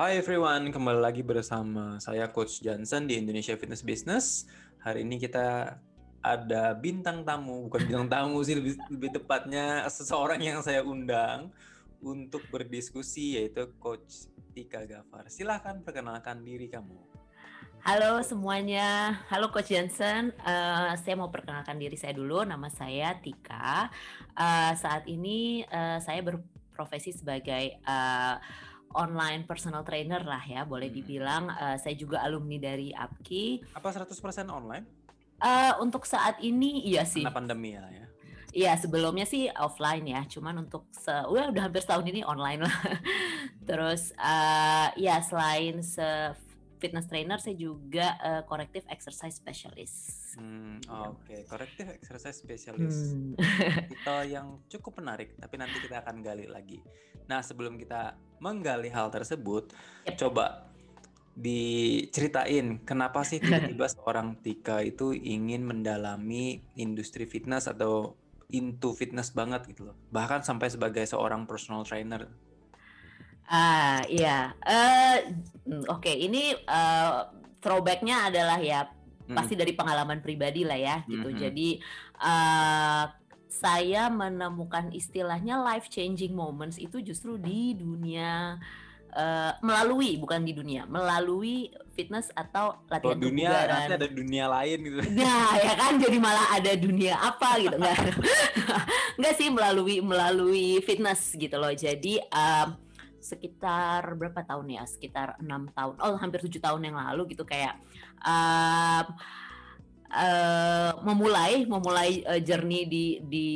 Hai everyone, kembali lagi bersama saya Coach Johnson di Indonesia Fitness Business. Hari ini kita ada bintang tamu, bukan bintang tamu sih lebih, lebih tepatnya seseorang yang saya undang untuk berdiskusi yaitu Coach Tika Gafar. Silahkan perkenalkan diri kamu. Halo semuanya, halo Coach Johnson. Uh, saya mau perkenalkan diri saya dulu. Nama saya Tika. Uh, saat ini uh, saya berprofesi sebagai uh, online personal trainer lah ya, boleh hmm. dibilang. Uh, saya juga alumni dari APKI. Apa 100% online? Uh, untuk saat ini iya sih. Karena pandemi ya. ya. Iya sebelumnya sih offline ya, cuman untuk se udah udah hampir setahun ini online lah. Hmm. Terus uh, ya selain se fitness trainer saya juga uh, corrective exercise specialist. Hmm, Oke, okay. corrective exercise specialist hmm. itu yang cukup menarik, tapi nanti kita akan gali lagi. Nah sebelum kita menggali hal tersebut, yep. coba diceritain kenapa sih tiba-tiba seorang Tika itu ingin mendalami industri fitness atau into fitness banget gitu loh. Bahkan sampai sebagai seorang personal trainer. Ah iya, uh, oke okay. ini uh, throwbacknya adalah ya hmm. pasti dari pengalaman pribadi lah ya gitu. Hmm. Jadi uh, saya menemukan istilahnya life changing moments itu justru di dunia uh, melalui bukan di dunia melalui fitness atau latihan oh, dunia nanti ada dunia lain gitu nah ya kan jadi malah ada dunia apa gitu nggak nggak sih melalui melalui fitness gitu loh jadi um, sekitar berapa tahun ya? Sekitar enam tahun. Oh hampir tujuh tahun yang lalu gitu kayak um, uh, memulai memulai uh, journey di di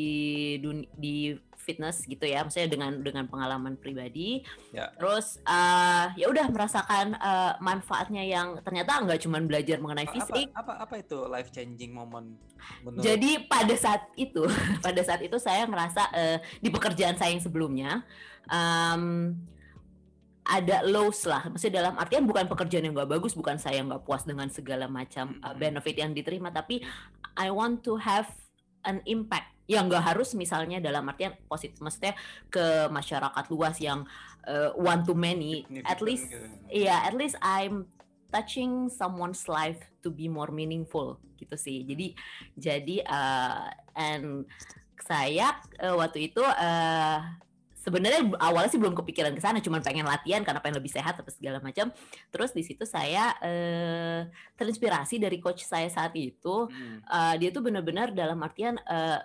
di fitness gitu ya maksudnya dengan dengan pengalaman pribadi. Ya. terus uh, ya udah merasakan uh, manfaatnya yang ternyata nggak cuma belajar mengenai fisik. apa, apa apa itu life changing moment menurut... jadi pada saat itu pada saat itu saya ngerasa uh, di pekerjaan saya yang sebelumnya um, ada lows lah, maksudnya dalam artian bukan pekerjaan yang nggak bagus, bukan saya nggak puas dengan segala macam uh, benefit yang diterima, tapi I want to have an impact yang nggak harus misalnya dalam artian positif, maksudnya ke masyarakat luas yang uh, one to many, at least, gitu. iya, yeah, at least I'm touching someone's life to be more meaningful gitu sih. Jadi jadi uh, and saya uh, waktu itu uh, sebenarnya awalnya sih belum kepikiran ke sana, cuma pengen latihan karena pengen lebih sehat atau segala macam. Terus di situ saya eh, terinspirasi dari coach saya saat itu. Hmm. Uh, dia tuh benar-benar dalam artian uh,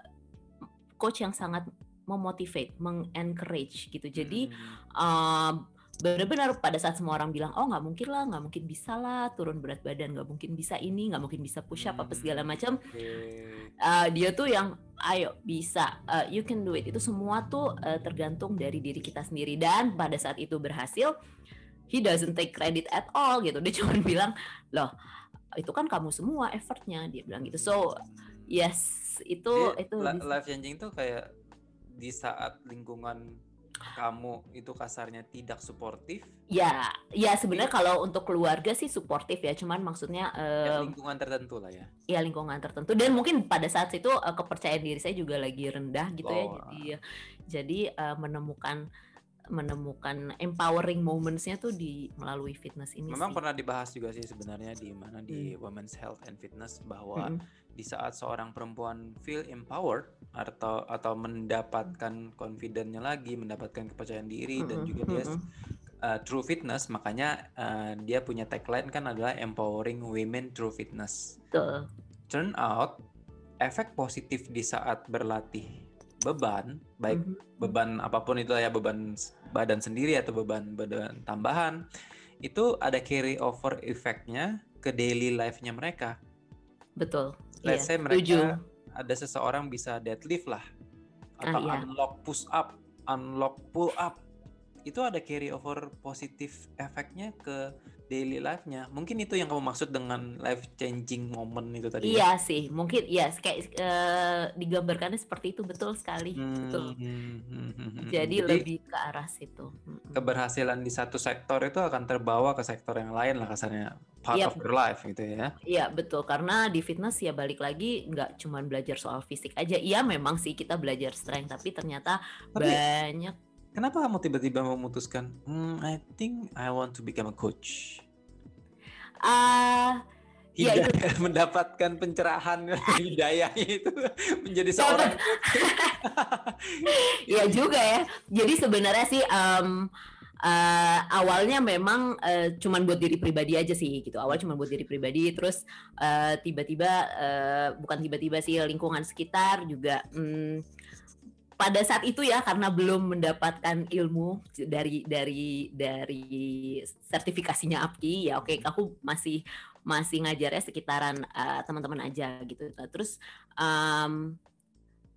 coach yang sangat memotivate, mengencourage gitu. Jadi hmm. uh, benar-benar pada saat semua orang bilang oh nggak mungkin lah nggak mungkin bisa lah turun berat badan nggak mungkin bisa ini nggak mungkin bisa push up hmm, apa segala macam okay. uh, dia tuh yang ayo bisa uh, you can do it. Itu semua tuh uh, tergantung dari diri kita sendiri. Dan pada saat itu berhasil he doesn't take credit at all gitu. Dia cuma bilang loh itu kan kamu semua effortnya dia bilang gitu. So yes itu Jadi, itu life changing tuh kayak di saat lingkungan kamu itu kasarnya tidak suportif? Ya, ya sebenarnya kalau untuk keluarga sih suportif ya, cuman maksudnya ya, lingkungan tertentu lah ya. Ya lingkungan tertentu dan mungkin pada saat itu uh, kepercayaan diri saya juga lagi rendah gitu ya, oh. ya, jadi jadi uh, menemukan menemukan empowering momentsnya tuh di melalui fitness ini. Memang sih. pernah dibahas juga sih sebenarnya di mana di hmm. Women's Health and Fitness bahwa hmm. di saat seorang perempuan feel empowered atau atau mendapatkan confidence-nya lagi, mendapatkan kepercayaan diri hmm. dan juga dia uh, true fitness, makanya uh, dia punya tagline kan adalah empowering women through fitness. Tuh. Turn out efek positif di saat berlatih beban, baik mm -hmm. beban apa pun itu ya beban badan sendiri atau beban badan tambahan itu ada carry over efeknya ke daily life-nya mereka. Betul. Let's iya. say mereka Tujuh. ada seseorang bisa deadlift lah atau ah, iya. unlock push up, unlock pull up. Itu ada carry over positif efeknya ke daily life-nya. Mungkin itu yang kamu maksud dengan life changing moment itu tadi. Ya? Iya ya? sih, mungkin ya kayak uh, digambarkannya seperti itu betul sekali, hmm, betul. Hmm, hmm, hmm, Jadi, Jadi lebih ke arah situ. Keberhasilan di satu sektor itu akan terbawa ke sektor yang lain lah kasarnya part. Iya. of your life gitu ya. Iya betul karena di fitness ya balik lagi nggak cuma belajar soal fisik aja. Iya memang sih kita belajar strength tapi ternyata tapi, banyak Kenapa kamu tiba-tiba memutuskan, hmm, I think I want to become a coach? Uh, ya itu. mendapatkan pencerahan hidayah itu menjadi seorang ya juga ya. Jadi sebenarnya sih um, uh, awalnya memang uh, cuman buat diri pribadi aja sih gitu. Awal cuma buat diri pribadi terus uh, tiba-tiba uh, bukan tiba-tiba sih lingkungan sekitar juga um, pada saat itu ya karena belum mendapatkan ilmu dari dari dari sertifikasinya APKI ya oke okay, aku masih masih ngajarnya sekitaran uh, teman-teman aja gitu. Terus um,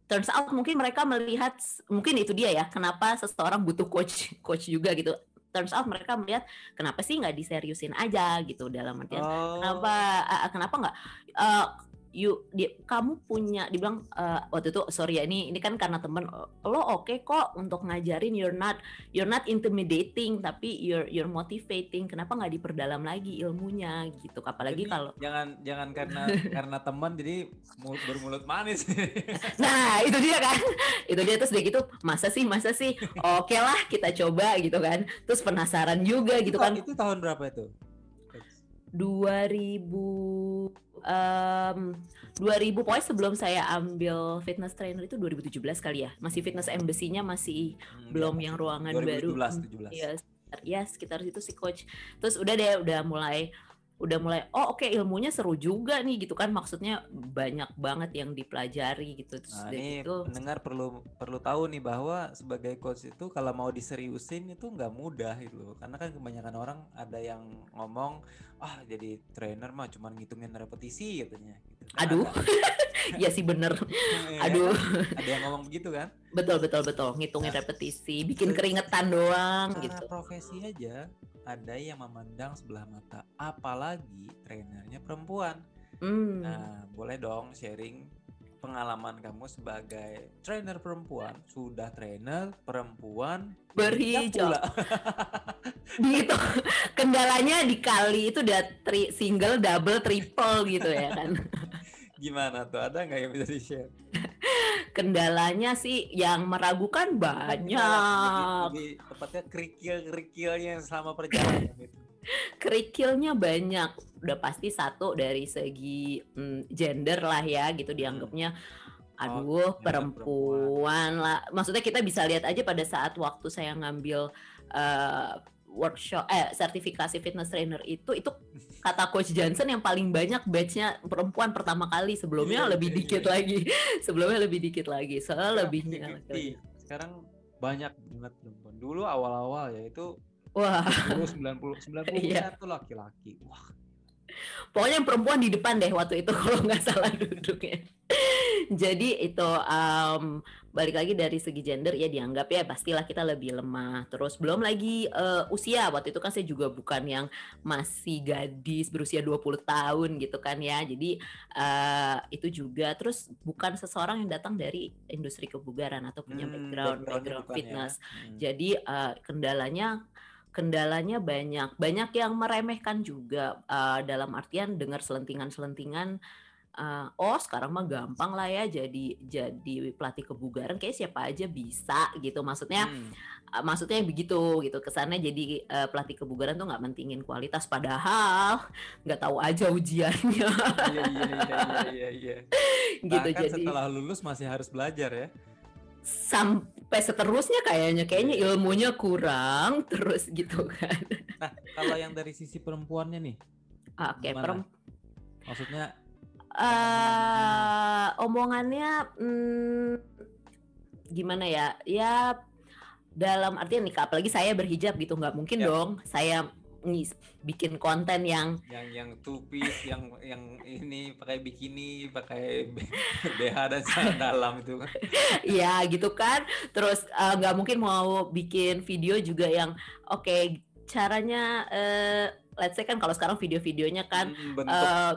turns out mungkin mereka melihat mungkin itu dia ya kenapa seseorang butuh coach coach juga gitu. Turns out mereka melihat kenapa sih nggak diseriusin aja gitu dalam artian oh. kenapa uh, kenapa nggak uh, you dia, kamu punya dibilang uh, waktu itu sorry ya ini ini kan karena temen lo oke okay kok untuk ngajarin you're not you're not intimidating tapi you're you're motivating kenapa nggak diperdalam lagi ilmunya gitu apalagi kalau jangan jangan karena karena teman jadi bermulut manis. Nah itu dia kan itu dia terus dia gitu masa sih masa sih? Oke okay lah kita coba gitu kan terus penasaran juga gitu kan. itu tahun berapa itu 2000 um, 2000 pokoknya sebelum saya ambil fitness trainer itu 2017 kali ya. Masih fitness embassy-nya masih hmm, belum ya, yang ruangan 2017, baru. 2017. Ya, ya sekitar situ si coach. Terus udah deh udah mulai udah mulai oh oke okay, ilmunya seru juga nih gitu kan. Maksudnya banyak banget yang dipelajari gitu. Terus nah, ini itu pendengar perlu perlu tahu nih bahwa sebagai coach itu kalau mau diseriusin itu nggak mudah gitu karena kan kebanyakan orang ada yang ngomong ah jadi trainer mah cuma ngitungin repetisi katanya gitu. Nah, aduh ya sih bener iya, aduh ada yang ngomong begitu kan betul betul betul ngitungin nah, repetisi bikin keringetan doang gitu profesi aja ada yang memandang sebelah mata, apalagi trainernya perempuan. Mm. Nah, boleh dong sharing pengalaman kamu sebagai trainer perempuan, sudah trainer perempuan berhijab. gitu. Kendalanya dikali itu udah tri, single, double, triple gitu ya kan. Gimana tuh? Ada nggak yang bisa di-share? kendalanya sih yang meragukan banyak. Jadi, tepatnya kerikil-kerikilnya selama perjalanan itu. Kerikilnya banyak. Udah pasti satu dari segi hmm, gender lah ya gitu dianggapnya. Aduh, oh, perempuan, lah. Maksudnya kita bisa lihat aja pada saat waktu saya ngambil uh, workshop eh sertifikasi fitness trainer itu itu kata coach Johnson yang paling banyak batchnya perempuan pertama kali. Sebelumnya iya, lebih iya, dikit iya. lagi. Sebelumnya lebih dikit lagi. Soalnya lebihnya sekarang banyak banget perempuan. Dulu awal-awal ya itu wah. 90 90 iya. satu laki-laki. Wah pokoknya perempuan di depan deh waktu itu kalau nggak salah duduknya jadi itu um, balik lagi dari segi gender ya dianggap ya pastilah kita lebih lemah. Terus belum lagi uh, usia. Waktu itu kan saya juga bukan yang masih gadis berusia 20 tahun gitu kan ya. Jadi uh, itu juga terus bukan seseorang yang datang dari industri kebugaran atau punya hmm, background background ya. fitness. Ya. Hmm. Jadi uh, kendalanya kendalanya banyak banyak yang meremehkan juga uh, dalam artian dengar selentingan-selentingan uh, oh sekarang mah gampang lah ya jadi jadi pelatih kebugaran kayak siapa aja bisa gitu maksudnya hmm. uh, maksudnya begitu gitu kesannya jadi uh, pelatih kebugaran tuh nggak mentingin kualitas padahal nggak tahu aja ujiannya iya iya iya iya, iya. gitu Bahkan jadi setelah lulus masih harus belajar ya sampai seterusnya kayaknya kayaknya ilmunya kurang terus gitu kan. Nah kalau yang dari sisi perempuannya nih oke okay, perempuan maksudnya uh, omongannya hmm, gimana ya? Ya dalam artian nih apalagi saya berhijab gitu nggak mungkin ya. dong. Saya bikin konten yang yang yang two piece yang yang ini pakai bikini pakai BH dan celana dalam itu Iya gitu kan terus eh, nggak uh, mungkin mau bikin video juga yang oke okay, caranya uh, let's say kan kalau sekarang video-videonya kan hmm, uh,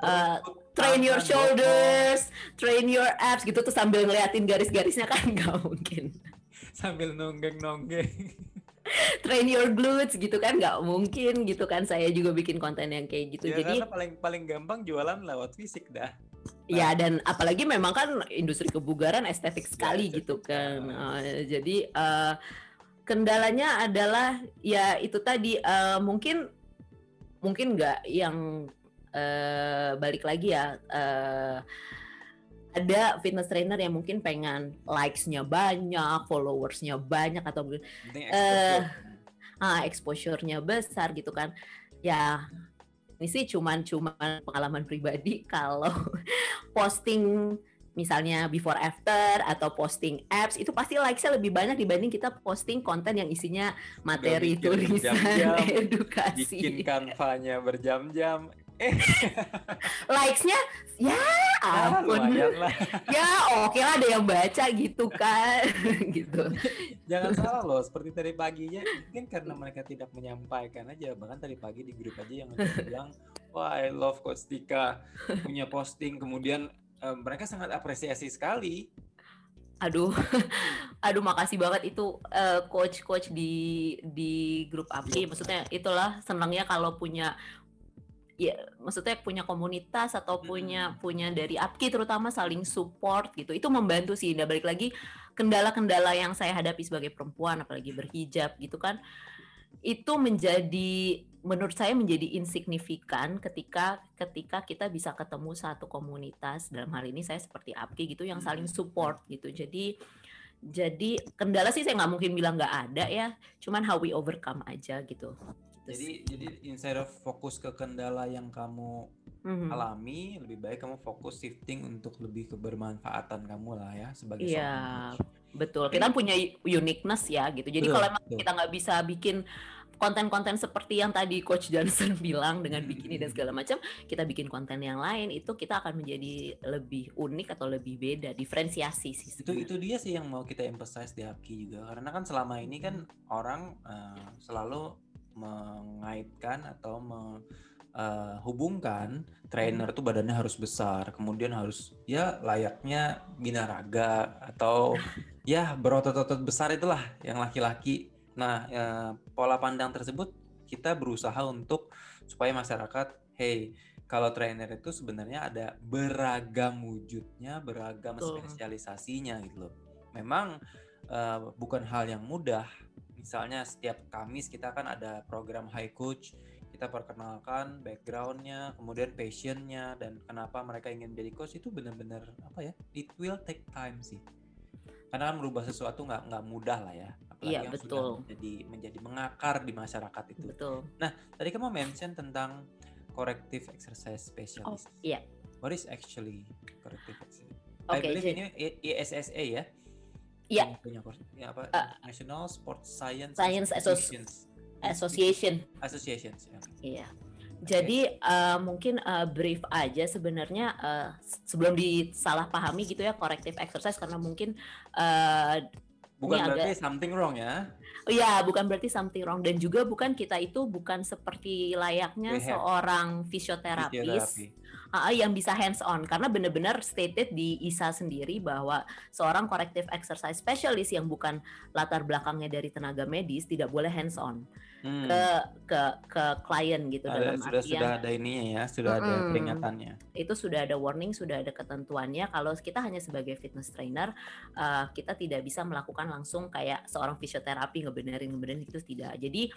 uh, train your shoulders, train your abs gitu tuh sambil ngeliatin garis-garisnya kan nggak mungkin. Sambil nonggeng-nonggeng. Train your glutes gitu kan nggak mungkin gitu kan saya juga bikin konten yang kayak gitu. Ya, Jadi paling paling gampang jualan lewat fisik dah. Ya dan apalagi memang kan industri kebugaran estetik ya, sekali ya, gitu kan. Uh, jadi uh, kendalanya adalah ya itu tadi uh, mungkin mungkin nggak yang uh, balik lagi ya. Uh, ada fitness trainer yang mungkin pengen likes-nya banyak, followers-nya banyak atau mungkin uh, ah, exposure-nya besar gitu kan. Ya ini sih cuman cuman pengalaman pribadi kalau posting misalnya before after atau posting apps itu pasti likes-nya lebih banyak dibanding kita posting konten yang isinya materi tulisan berjam -jam, edukasi. bikin kanvanya berjam-jam eh likes-nya ya, ya ampun. ya, ya oke okay lah ada yang baca gitu kan gitu. Jangan salah loh seperti tadi paginya mungkin karena mereka tidak menyampaikan aja bahkan tadi pagi di grup aja yang bilang wah I love Coach Tika punya posting kemudian uh, mereka sangat apresiasi sekali. Aduh aduh makasih banget. Itu uh, coach coach di di grup API maksudnya itulah senangnya kalau punya ya maksudnya punya komunitas atau punya hmm. punya dari APKI terutama saling support gitu. Itu membantu sih. Dan balik lagi kendala-kendala yang saya hadapi sebagai perempuan apalagi berhijab gitu kan itu menjadi menurut saya menjadi insignifikan ketika ketika kita bisa ketemu satu komunitas. Dalam hal ini saya seperti APKI gitu yang saling hmm. support gitu. Jadi jadi kendala sih saya nggak mungkin bilang nggak ada ya. Cuman how we overcome aja gitu jadi jadi instead of fokus ke kendala yang kamu mm-hmm. alami lebih baik kamu fokus shifting untuk lebih kebermanfaatan kamu lah ya sebagai yeah, betul. Kita punya uniqueness ya gitu. Jadi kalau emang kita nggak bisa bikin konten-konten seperti yang tadi Coach Johnson bilang dengan bikini dan segala macam, kita bikin konten yang lain itu kita akan menjadi lebih unik atau lebih beda, diferensiasi sih. Itu itu dia sih yang mau kita emphasize di Hapki juga, karena kan selama ini kan orang uh, selalu mengaitkan atau menghubungkan uh, trainer itu badannya harus besar, kemudian harus ya layaknya binaraga atau ya berotot-otot besar itulah yang laki-laki Nah, ya, pola pandang tersebut kita berusaha untuk supaya masyarakat, hey, kalau trainer itu sebenarnya ada beragam wujudnya, beragam Betul. spesialisasinya gitu loh. Memang uh, bukan hal yang mudah. Misalnya setiap Kamis kita kan ada program High Coach, kita perkenalkan backgroundnya, kemudian passionnya, dan kenapa mereka ingin jadi coach itu benar-benar apa ya? It will take time sih. Karena kan merubah sesuatu nggak nggak mudah lah ya apalagi iya, yang betul. sudah menjadi menjadi mengakar di masyarakat itu. Betul. Nah tadi kamu mention tentang corrective exercise specialist. oh, iya. What is actually corrective exercise? Okay, I believe jadi, ini ISSA ya Iya. Punya ya apa? Uh, National Sports Science, Science Association. Association. Association. Ya. Iya. Jadi uh, mungkin uh, brief aja sebenarnya uh, sebelum disalahpahami gitu ya corrective exercise karena mungkin uh, bukan berarti agak, something wrong ya. Iya, bukan berarti something wrong dan juga bukan kita itu bukan seperti layaknya Rehab. seorang fisioterapis. Fisioterapi uh, yang bisa hands on karena benar-benar stated di ISA sendiri bahwa seorang corrective exercise specialist yang bukan latar belakangnya dari tenaga medis tidak boleh hands on hmm. ke ke ke klien gitu ada, dalam sudah artian, sudah ada ini ya sudah hmm, ada peringatannya itu sudah ada warning sudah ada ketentuannya kalau kita hanya sebagai fitness trainer uh, kita tidak bisa melakukan langsung kayak seorang fisioterapi ngebenerin ngebenerin itu tidak jadi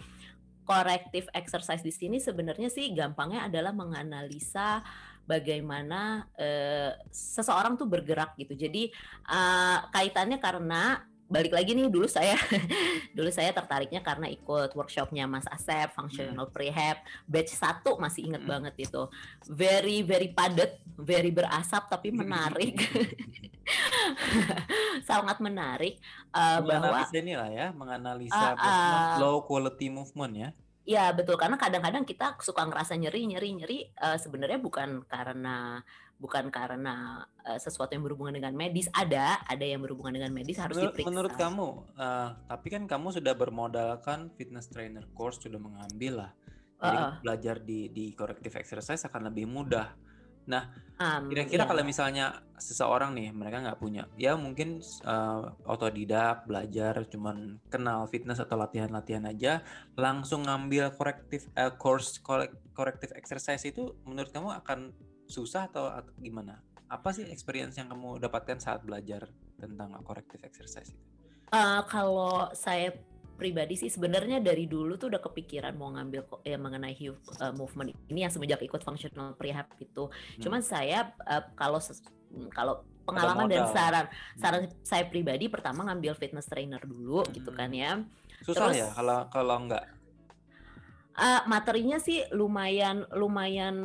corrective exercise di sini sebenarnya sih gampangnya adalah menganalisa bagaimana uh, seseorang tuh bergerak gitu. Jadi uh, kaitannya karena balik lagi nih dulu saya dulu saya tertariknya karena ikut workshopnya Mas Asep functional hmm. prehab batch satu masih inget hmm. banget itu. Very very padat very berasap tapi menarik. Sangat menarik uh, bahwa ini lah ya menganalisa uh, uh, low quality movement ya. Ya betul. Karena kadang-kadang kita suka ngerasa nyeri nyeri nyeri uh, sebenarnya bukan karena bukan karena uh, sesuatu yang berhubungan dengan medis ada ada yang berhubungan dengan medis harus menurut, diperiksa. Menurut kamu uh, tapi kan kamu sudah bermodalkan fitness trainer course sudah mengambil lah. Jadi uh, uh. belajar di di corrective exercise akan lebih mudah Nah, um, kira-kira yeah. kalau misalnya seseorang nih mereka nggak punya, ya mungkin uh, otodidak belajar, cuman kenal fitness atau latihan-latihan aja, langsung ngambil korektif uh, course corrective exercise itu, menurut kamu akan susah atau, atau gimana? apa sih experience yang kamu dapatkan saat belajar tentang corrective exercise itu? Uh, kalau saya pribadi sih sebenarnya dari dulu tuh udah kepikiran mau ngambil ya mengenai uh, movement ini yang semenjak ikut functional prehab itu. Hmm. Cuman saya uh, kalau kalau pengalaman dan saran hmm. saran saya pribadi pertama ngambil fitness trainer dulu hmm. gitu kan ya. Susah Terus, ya kalau kalau enggak Uh, materinya sih lumayan lumayan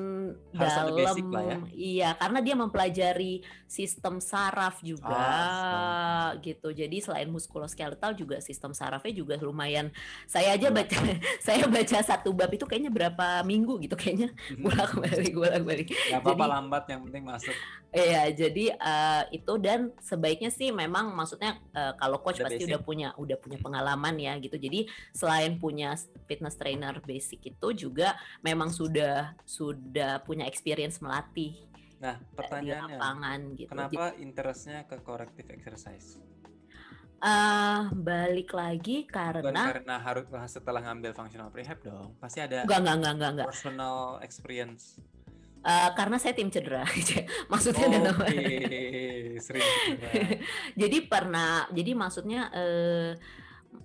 Harus dalam. ya? iya karena dia mempelajari sistem saraf juga ah, gitu. Jadi selain muskuloskeletal juga sistem sarafnya juga lumayan. Saya aja baca saya baca satu bab itu kayaknya berapa minggu gitu kayaknya. Bolak balik bolak balik Gak apa-apa lambat yang penting masuk. Iya, jadi uh, itu dan sebaiknya sih memang maksudnya uh, kalau coach udah pasti basic. udah punya udah punya pengalaman ya gitu. Jadi selain punya fitness trainer basic itu juga memang sudah sudah punya experience melatih. Nah, pertanyaannya, di lapangan, gitu. kenapa interestnya ke corrective exercise? Uh, balik lagi karena Bukan karena harus setelah ngambil functional prehab dong, pasti ada enggak, enggak, enggak, enggak, personal experience Uh, karena saya tim cedera, maksudnya oh, ada okay. jadi pernah, jadi maksudnya uh,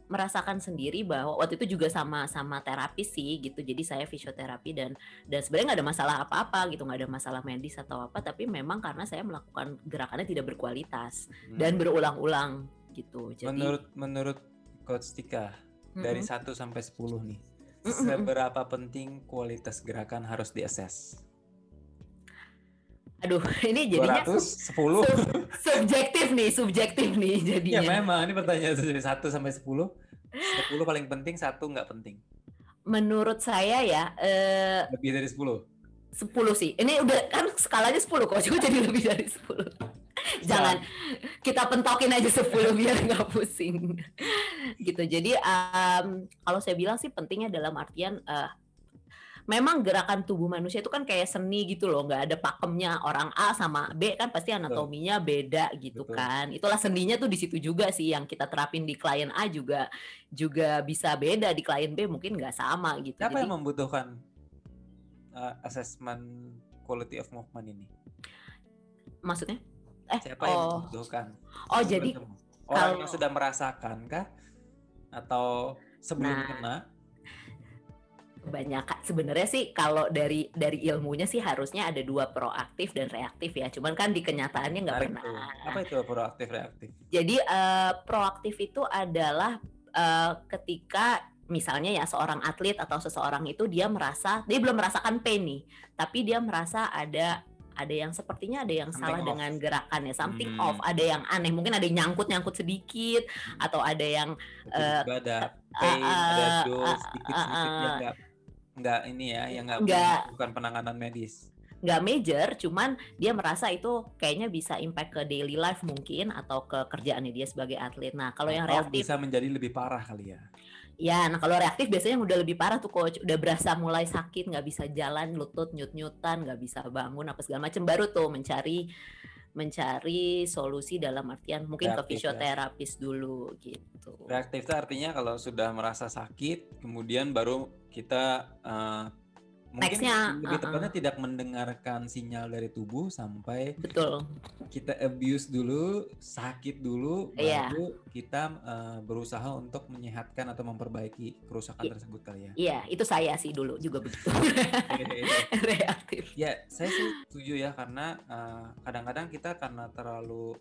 merasakan sendiri bahwa waktu itu juga sama sama terapis sih gitu. Jadi saya fisioterapi dan dan sebenarnya nggak ada masalah apa-apa gitu, nggak ada masalah medis atau apa. Tapi memang karena saya melakukan gerakannya tidak berkualitas hmm. dan berulang-ulang gitu. Jadi menurut menurut Coach Tika mm -hmm. dari 1 sampai 10 nih, mm -hmm. seberapa penting kualitas gerakan harus diakses? Aduh, ini jadinya 210. Sub, subjektif nih, subjektif nih jadinya. Ya memang, ini pertanyaan dari 1 sampai 10. 10 paling penting, satu nggak penting. Menurut saya ya, eh, lebih dari 10. 10 sih. Ini udah kan skalanya 10 kok, juga jadi lebih dari 10. Jangan kita pentokin aja 10 biar nggak pusing. gitu. Jadi um, kalau saya bilang sih pentingnya dalam artian uh, memang gerakan tubuh manusia itu kan kayak seni gitu loh nggak ada pakemnya orang A sama B kan pasti anatominya beda gitu Betul. kan. Itulah seninya tuh di situ juga sih yang kita terapin di klien A juga juga bisa beda di klien B mungkin nggak sama gitu. Apa Jadi, yang membutuhkan uh, assessment quality of movement ini? Maksudnya? Eh siapa oh. yang membutuhkan? Oh jadi orang kalau... yang sudah merasakan kah? Atau sebelum nah, kena banyak. Sebenarnya sih kalau dari dari ilmunya sih harusnya ada dua proaktif dan reaktif ya. Cuman kan di kenyataannya nggak pernah. apa itu proaktif reaktif? Jadi uh, proaktif itu adalah uh, ketika misalnya ya seorang atlet atau seseorang itu dia merasa dia belum merasakan pain nih tapi dia merasa ada ada yang sepertinya ada yang something salah off. dengan gerakannya. Something hmm. off. Ada yang aneh. Mungkin ada yang nyangkut nyangkut sedikit hmm. atau ada yang uh, ada pain uh, ada dose sedikit uh, uh, nggak ini ya yang nggak, nggak bukan penanganan medis nggak major, cuman dia merasa itu kayaknya bisa impact ke daily life mungkin atau ke kerjaannya dia sebagai atlet. Nah kalau yang reaktif bisa menjadi lebih parah kali ya. Ya, nah kalau reaktif biasanya udah lebih parah tuh coach, udah berasa mulai sakit, nggak bisa jalan, lutut nyut-nyutan, nggak bisa bangun apa segala macam, baru tuh mencari mencari solusi dalam artian mungkin reaktif, ke ya. fisioterapis ya. dulu gitu. Reaktif itu artinya kalau sudah merasa sakit, kemudian baru kita uh, mungkin Nextnya, lebih tepatnya uh -uh. tidak mendengarkan sinyal dari tubuh sampai betul kita abuse dulu sakit dulu yeah. baru kita uh, berusaha untuk menyehatkan atau memperbaiki kerusakan yeah. tersebut kali ya iya itu saya sih dulu juga begitu reaktif ya saya sih setuju ya karena kadang-kadang uh, kita karena terlalu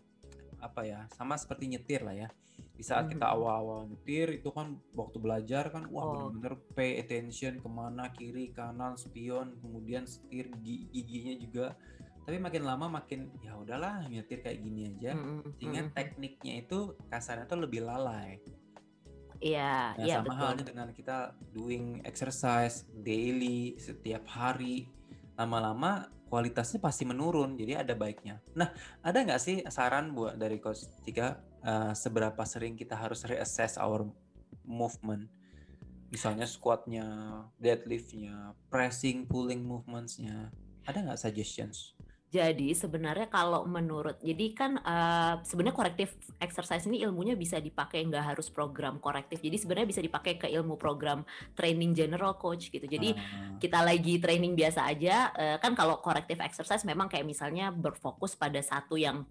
apa ya sama seperti nyetir lah ya di saat kita mm-hmm. awal-awal nyetir itu kan waktu belajar kan wah oh. bener-bener pay attention ke mana kiri kanan spion kemudian setir giginya juga tapi makin lama makin ya udahlah nyetir kayak gini aja mm-hmm. sehingga mm-hmm. tekniknya itu kasarnya tuh lebih lalai Iya, nah, iya sama betul. halnya dengan kita doing exercise daily setiap hari lama-lama kualitasnya pasti menurun jadi ada baiknya. Nah ada nggak sih saran buat dari coach Tiga uh, seberapa sering kita harus reassess our movement misalnya squatnya deadliftnya pressing pulling movementsnya ada nggak suggestions Jadi sebenarnya kalau menurut, jadi kan uh, sebenarnya korektif exercise ini ilmunya bisa dipakai nggak harus program korektif. Jadi sebenarnya bisa dipakai ke ilmu program training general coach gitu. Jadi uh. kita lagi training biasa aja, uh, kan kalau korektif exercise memang kayak misalnya berfokus pada satu yang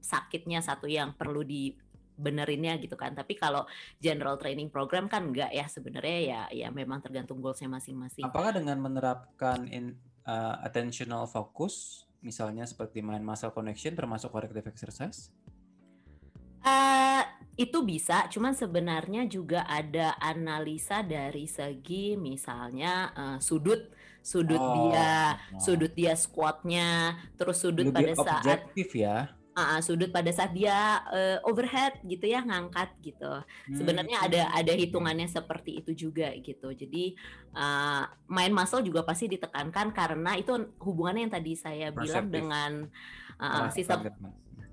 sakitnya, satu yang perlu di benerinnya gitu kan. Tapi kalau general training program kan enggak ya sebenarnya ya ya memang tergantung goalsnya masing-masing. Apakah dengan menerapkan in, uh, attentional focus misalnya seperti main muscle connection termasuk corrective exercise? Uh, itu bisa, cuman sebenarnya juga ada analisa dari segi misalnya uh, sudut, sudut oh, dia, oh. sudut dia squatnya, terus sudut Lebih pada saat objektif ya uh, sudut pada saat dia uh, overhead gitu ya ngangkat gitu. Hmm. Sebenarnya ada ada hitungannya seperti itu juga gitu. Jadi uh, main muscle juga pasti ditekankan karena itu hubungannya yang tadi saya bilang dengan uh, sistem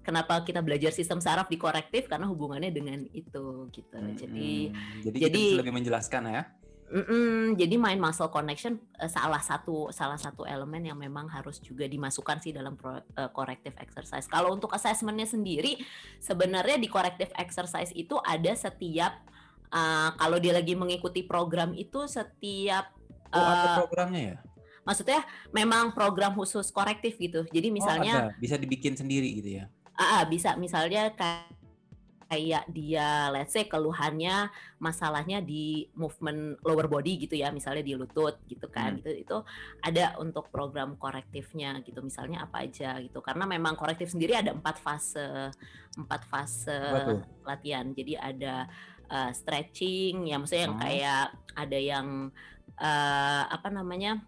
kenapa kita belajar sistem saraf di korektif karena hubungannya dengan itu gitu. Hmm, jadi jadi, jadi lebih menjelaskan ya. Mm-mm, jadi mind muscle connection uh, salah satu salah satu elemen yang memang harus juga dimasukkan sih dalam pro, uh, corrective exercise. Kalau untuk assessmentnya sendiri, sebenarnya di corrective exercise itu ada setiap uh, kalau dia lagi mengikuti program itu setiap uh, oh, ada programnya ya? Maksudnya memang program khusus korektif gitu. Jadi oh, misalnya oh, ada. bisa dibikin sendiri gitu ya? Ah, uh, bisa misalnya kayak kayak dia let's say keluhannya masalahnya di movement lower body gitu ya misalnya di lutut gitu kan hmm. gitu itu ada untuk program korektifnya gitu misalnya apa aja gitu karena memang korektif sendiri ada empat fase empat fase latihan jadi ada uh, stretching ya maksudnya yang hmm. kayak ada yang uh, apa namanya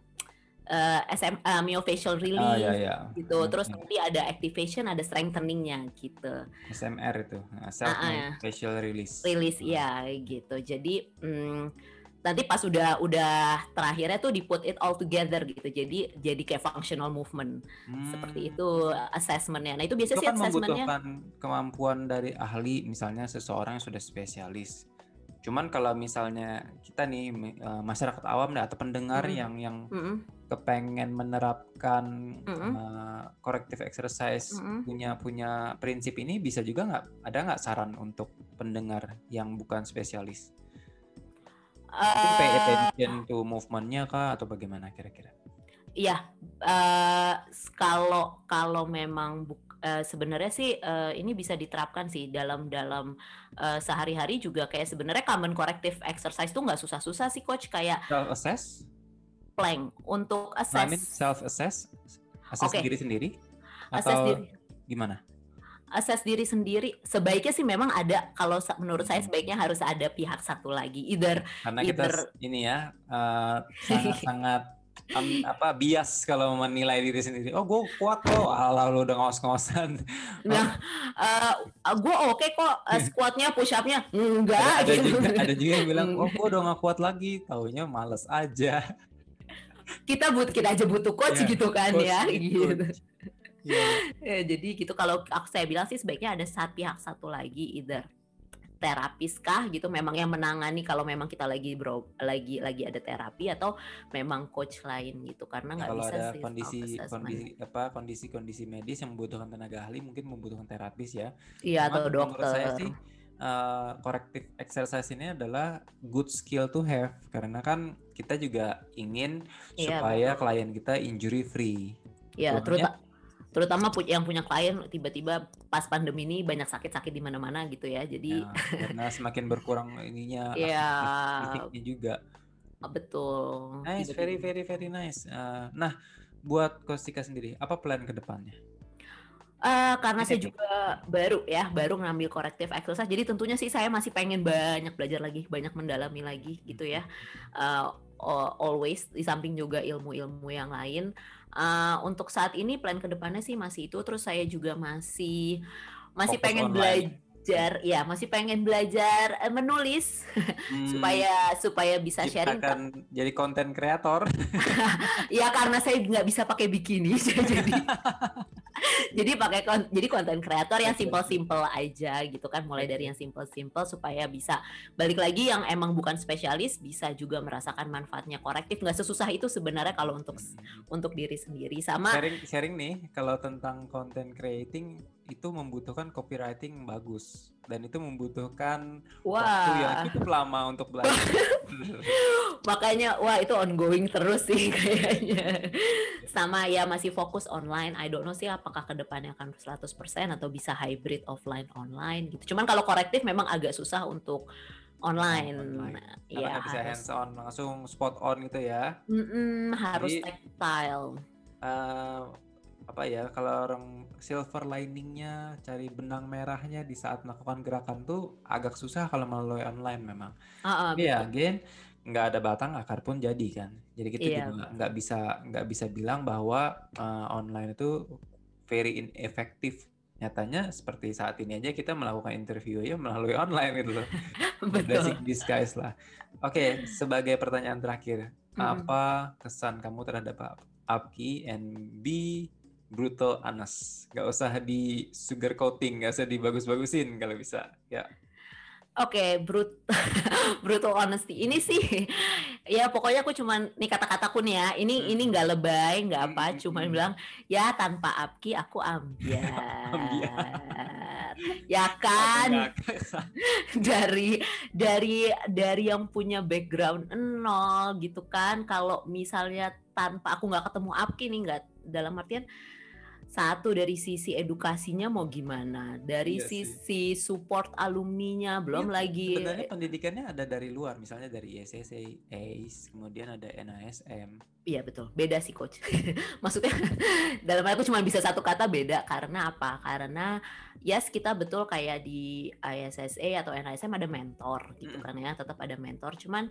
uh, SM, uh, myofacial ah, release ah, iya, iya. gitu. Hmm, Terus hmm. nanti ada activation, ada strengtheningnya gitu. SMR itu, ah, self uh, uh, facial release. Release ya gitu. Jadi um, nanti pas udah udah terakhirnya tuh di put it all together gitu. Jadi jadi kayak functional movement. Hmm. Seperti itu assessmentnya. Nah itu biasanya itu kan assessmentnya membutuhkan kemampuan dari ahli misalnya seseorang yang sudah spesialis. Cuman kalau misalnya kita nih eh, masyarakat awam atau pendengar mm. yang yang mm kepengen menerapkan mm-hmm. uh, corrective exercise mm-hmm. punya punya prinsip ini bisa juga nggak ada nggak saran untuk pendengar yang bukan spesialis? Uh, pay attention to movementnya kah atau bagaimana kira-kira? Iya, uh, kalau kalau memang bu, uh, sebenarnya sih uh, ini bisa diterapkan sih dalam dalam uh, sehari-hari juga kayak sebenarnya common corrective exercise tuh nggak susah-susah sih coach kayak self assess plank untuk assess. Nah, self assess, assess okay. diri sendiri assess atau diri. gimana? Assess diri sendiri sebaiknya sih memang ada kalau menurut saya hmm. sebaiknya harus ada pihak satu lagi either karena either, kita ini ya uh, sangat-sangat um, apa bias kalau menilai diri sendiri. Oh, gue kuat kok. Alah lu udah ngos-ngosan. Nah, uh, eh, gue oke okay kok uh, squatnya, push upnya enggak. Ada, ada, gitu. juga, ada juga yang bilang, oh gue udah gak kuat lagi. Taunya males aja kita but kita aja butuh coach yeah, gitu kan coach, ya gitu. Yeah. ya, jadi gitu kalau aku saya bilang sih sebaiknya ada satu pihak satu lagi either terapis kah gitu? Memang yang menangani kalau memang kita lagi bro lagi lagi ada terapi atau memang coach lain gitu? Karena nggak bisa ada sih kondisi kondisi apa kondisi kondisi medis yang membutuhkan tenaga ahli mungkin membutuhkan terapis ya. Iya atau dokter. saya sih uh, corrective exercise ini adalah good skill to have. Karena kan kita juga ingin yeah, supaya betul. klien kita injury free. Iya, terutama terutama yang punya klien tiba-tiba pas pandemi ini banyak sakit-sakit di mana-mana gitu ya. Jadi ya, karena semakin berkurang ininya yeah. juga. Betul. Nice, very very very nice. Uh, nah, buat Kostika sendiri, apa plan ke depannya? Uh, karena saya juga baru ya, baru ngambil corrective exercise. Jadi tentunya sih saya masih pengen banyak belajar lagi, banyak mendalami lagi gitu ya. Uh, always di samping juga ilmu-ilmu yang lain. Uh, untuk saat ini plan ke depannya sih masih itu. Terus saya juga masih masih Fokus pengen belajar, ya masih pengen belajar uh, menulis hmm. supaya supaya bisa sharing. Akan jadi konten kreator. ya karena saya nggak bisa pakai bikini, jadi jadi pakai kon jadi konten kreator yang simple-simple aja gitu kan mulai dari yang simple-simple supaya bisa balik lagi yang emang bukan spesialis bisa juga merasakan manfaatnya korektif. Nggak sesusah itu sebenarnya kalau untuk hmm. untuk diri sendiri. Sama sharing sharing nih kalau tentang content creating itu membutuhkan copywriting bagus dan itu membutuhkan wah. waktu yang cukup lama untuk belajar. Makanya wah itu ongoing terus sih kayaknya. Sama ya masih fokus online. I don't know sih apakah ke depannya akan 100% atau bisa hybrid offline online gitu. Cuman kalau korektif memang agak susah untuk online. online. Karena ya, bisa hands on langsung spot on gitu ya. Mm -mm, harus Jadi, tactile. Uh, apa ya kalau orang silver liningnya cari benang merahnya di saat melakukan gerakan tuh agak susah kalau melalui online memang. Uh, uh, ya, again nggak ada batang akar pun jadi kan. Jadi kita yeah. juga nggak bisa nggak bisa bilang bahwa uh, online itu very ineffective. Nyatanya seperti saat ini aja kita melakukan interview ya melalui online gitu loh. Basic disguise lah. Oke, okay, sebagai pertanyaan terakhir, mm. apa kesan kamu terhadap Apki and B brutal anas nggak usah di sugar coating nggak usah dibagus-bagusin kalau bisa ya Oke, okay, brut brutal honesty. Ini sih ya pokoknya aku cuman nih kata-kataku nih ya. Ini hmm. ini nggak lebay, nggak apa, hmm. cuman bilang ya tanpa Apki aku ambiar. ya kan? dari dari dari yang punya background nol gitu kan. Kalau misalnya tanpa aku nggak ketemu Apki nih nggak dalam artian satu dari sisi edukasinya mau gimana, dari iya sisi sih. support alumninya, belum iya, lagi sebenarnya pendidikannya ada dari luar, misalnya dari ISSA, ACE, kemudian ada NASM. Iya betul, beda sih coach. Maksudnya dalam aku cuma bisa satu kata beda karena apa? Karena yes kita betul kayak di ISSA atau NASM ada mentor gitu mm. kan ya, tetap ada mentor. Cuman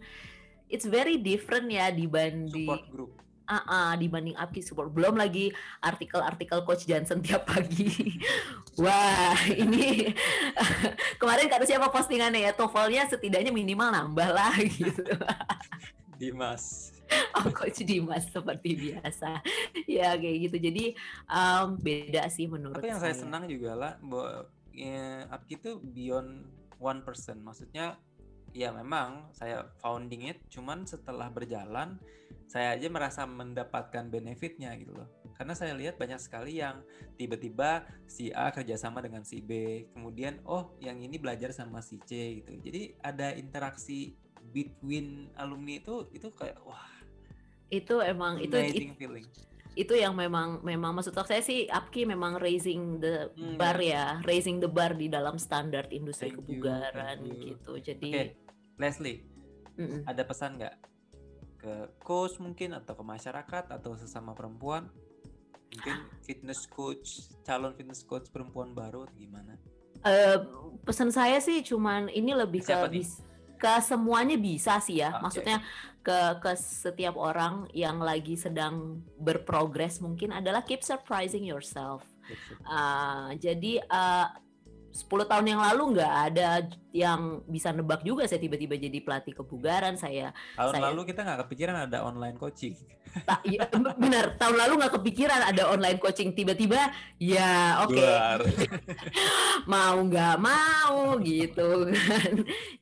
it's very different ya dibanding support group uh, uh, dibanding Apki Support. Belum lagi artikel-artikel Coach Johnson tiap pagi. Wah, ini kemarin kata siapa postingannya ya, TOEFL-nya setidaknya minimal nambah lah gitu. Dimas. Oh, Coach Dimas seperti biasa. ya kayak gitu. Jadi um, beda sih menurut Tapi yang saya, saya senang juga lah bahwa ya, Apki itu beyond one person. Maksudnya ya memang saya founding it cuman setelah berjalan saya aja merasa mendapatkan benefitnya gitu loh karena saya lihat banyak sekali yang tiba-tiba si A kerjasama dengan si B kemudian oh yang ini belajar sama si C gitu jadi ada interaksi between alumni itu itu kayak wah itu emang itu it, feeling itu yang memang memang maksud saya sih Apki memang raising the hmm, bar ya, raising the bar di dalam standar industri thank kebugaran you, gitu. Jadi okay. Leslie, mm -mm. ada pesan nggak ke coach mungkin atau ke masyarakat atau sesama perempuan? Mungkin fitness coach calon fitness coach perempuan baru atau gimana? Uh, pesan saya sih cuman ini lebih ke bis, ke semuanya bisa sih ya. Okay. maksudnya ke ke setiap orang yang lagi sedang berprogres mungkin adalah keep surprising yourself. Uh, jadi uh, 10 tahun yang lalu nggak ada yang bisa nebak juga saya tiba-tiba jadi pelatih kebugaran saya tahun saya, lalu kita nggak kepikiran ada online coaching. Tak ya, benar. Tahun lalu nggak kepikiran ada online coaching. Tiba-tiba ya oke. Okay. mau nggak mau gitu kan.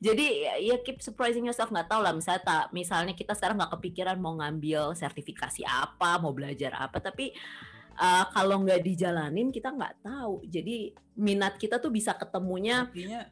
Jadi ya keep surprising yourself. Nggak tahu lah misalnya tak misalnya kita sekarang nggak kepikiran mau ngambil sertifikasi apa mau belajar apa. Tapi uh, kalau nggak dijalanin kita nggak tahu. Jadi minat kita tuh bisa ketemunya. Artinya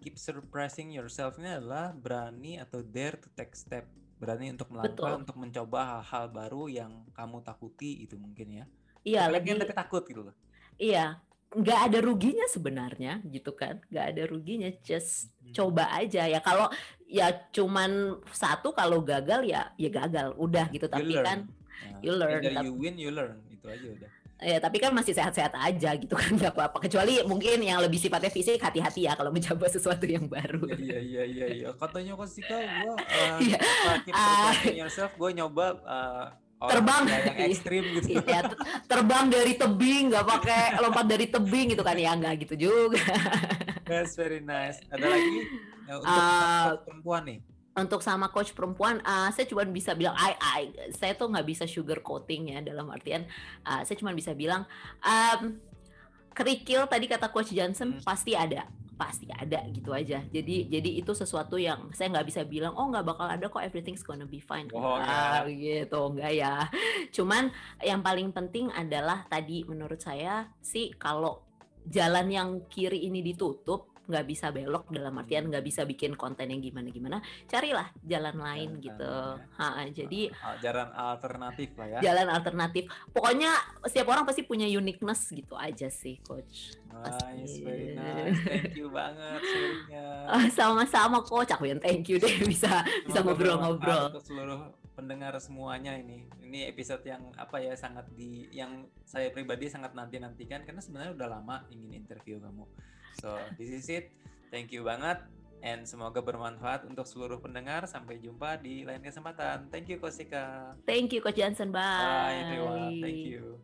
keep surprising yourself ini adalah berani atau dare to take step. Berani untuk melangkah, Betul. untuk mencoba hal-hal baru yang kamu takuti itu mungkin ya. Iya, lebih tapi takut gitu loh. Iya, nggak ada ruginya sebenarnya gitu kan nggak ada ruginya just hmm. coba aja ya kalau ya cuman satu kalau gagal ya ya gagal udah gitu tapi kan nah, you learn dari you win you learn itu aja udah. Ya tapi kan masih sehat-sehat aja gitu kan nggak apa-apa. Kecuali mungkin yang lebih sifatnya fisik hati-hati ya kalau mencoba sesuatu yang baru. Iya iya iya iya. Katanya kok sih kak gue uh, yeah. uh, yourself gue nyoba uh, terbang. yang ekstrim gitu. Iya, terbang dari tebing nggak pakai lompat dari tebing gitu kan. Ya nggak gitu juga. That's very nice. Ada lagi? Ya, untuk uh, perempuan nih untuk sama coach perempuan, uh, saya cuma bisa bilang, I, I, saya tuh nggak bisa sugar coating ya dalam artian, uh, saya cuma bisa bilang, um, kerikil tadi kata coach Johnson hmm. pasti ada, pasti ada gitu aja. Jadi jadi itu sesuatu yang saya nggak bisa bilang, oh nggak bakal ada kok everything's gonna be fine. Oh, ah, gitu enggak ya. Cuman yang paling penting adalah tadi menurut saya sih kalau jalan yang kiri ini ditutup nggak bisa belok dalam artian nggak bisa bikin konten yang gimana gimana carilah jalan lain jalan gitu. ha, jadi jalan alternatif lah ya. Jalan alternatif. Pokoknya setiap orang pasti punya uniqueness gitu aja sih coach. Nice very nice. Thank you banget sama-sama coach. Aku yang thank you deh bisa bisa ngobrol-ngobrol. seluruh pendengar semuanya ini. Ini episode yang apa ya sangat di yang saya pribadi sangat nanti nantikan karena sebenarnya udah lama ingin interview kamu. So this is it. Thank you banget and semoga bermanfaat untuk seluruh pendengar. Sampai jumpa di lain kesempatan. Thank you Kosika. Thank you Coach Johnson. Bye. Bye everyone. Thank you.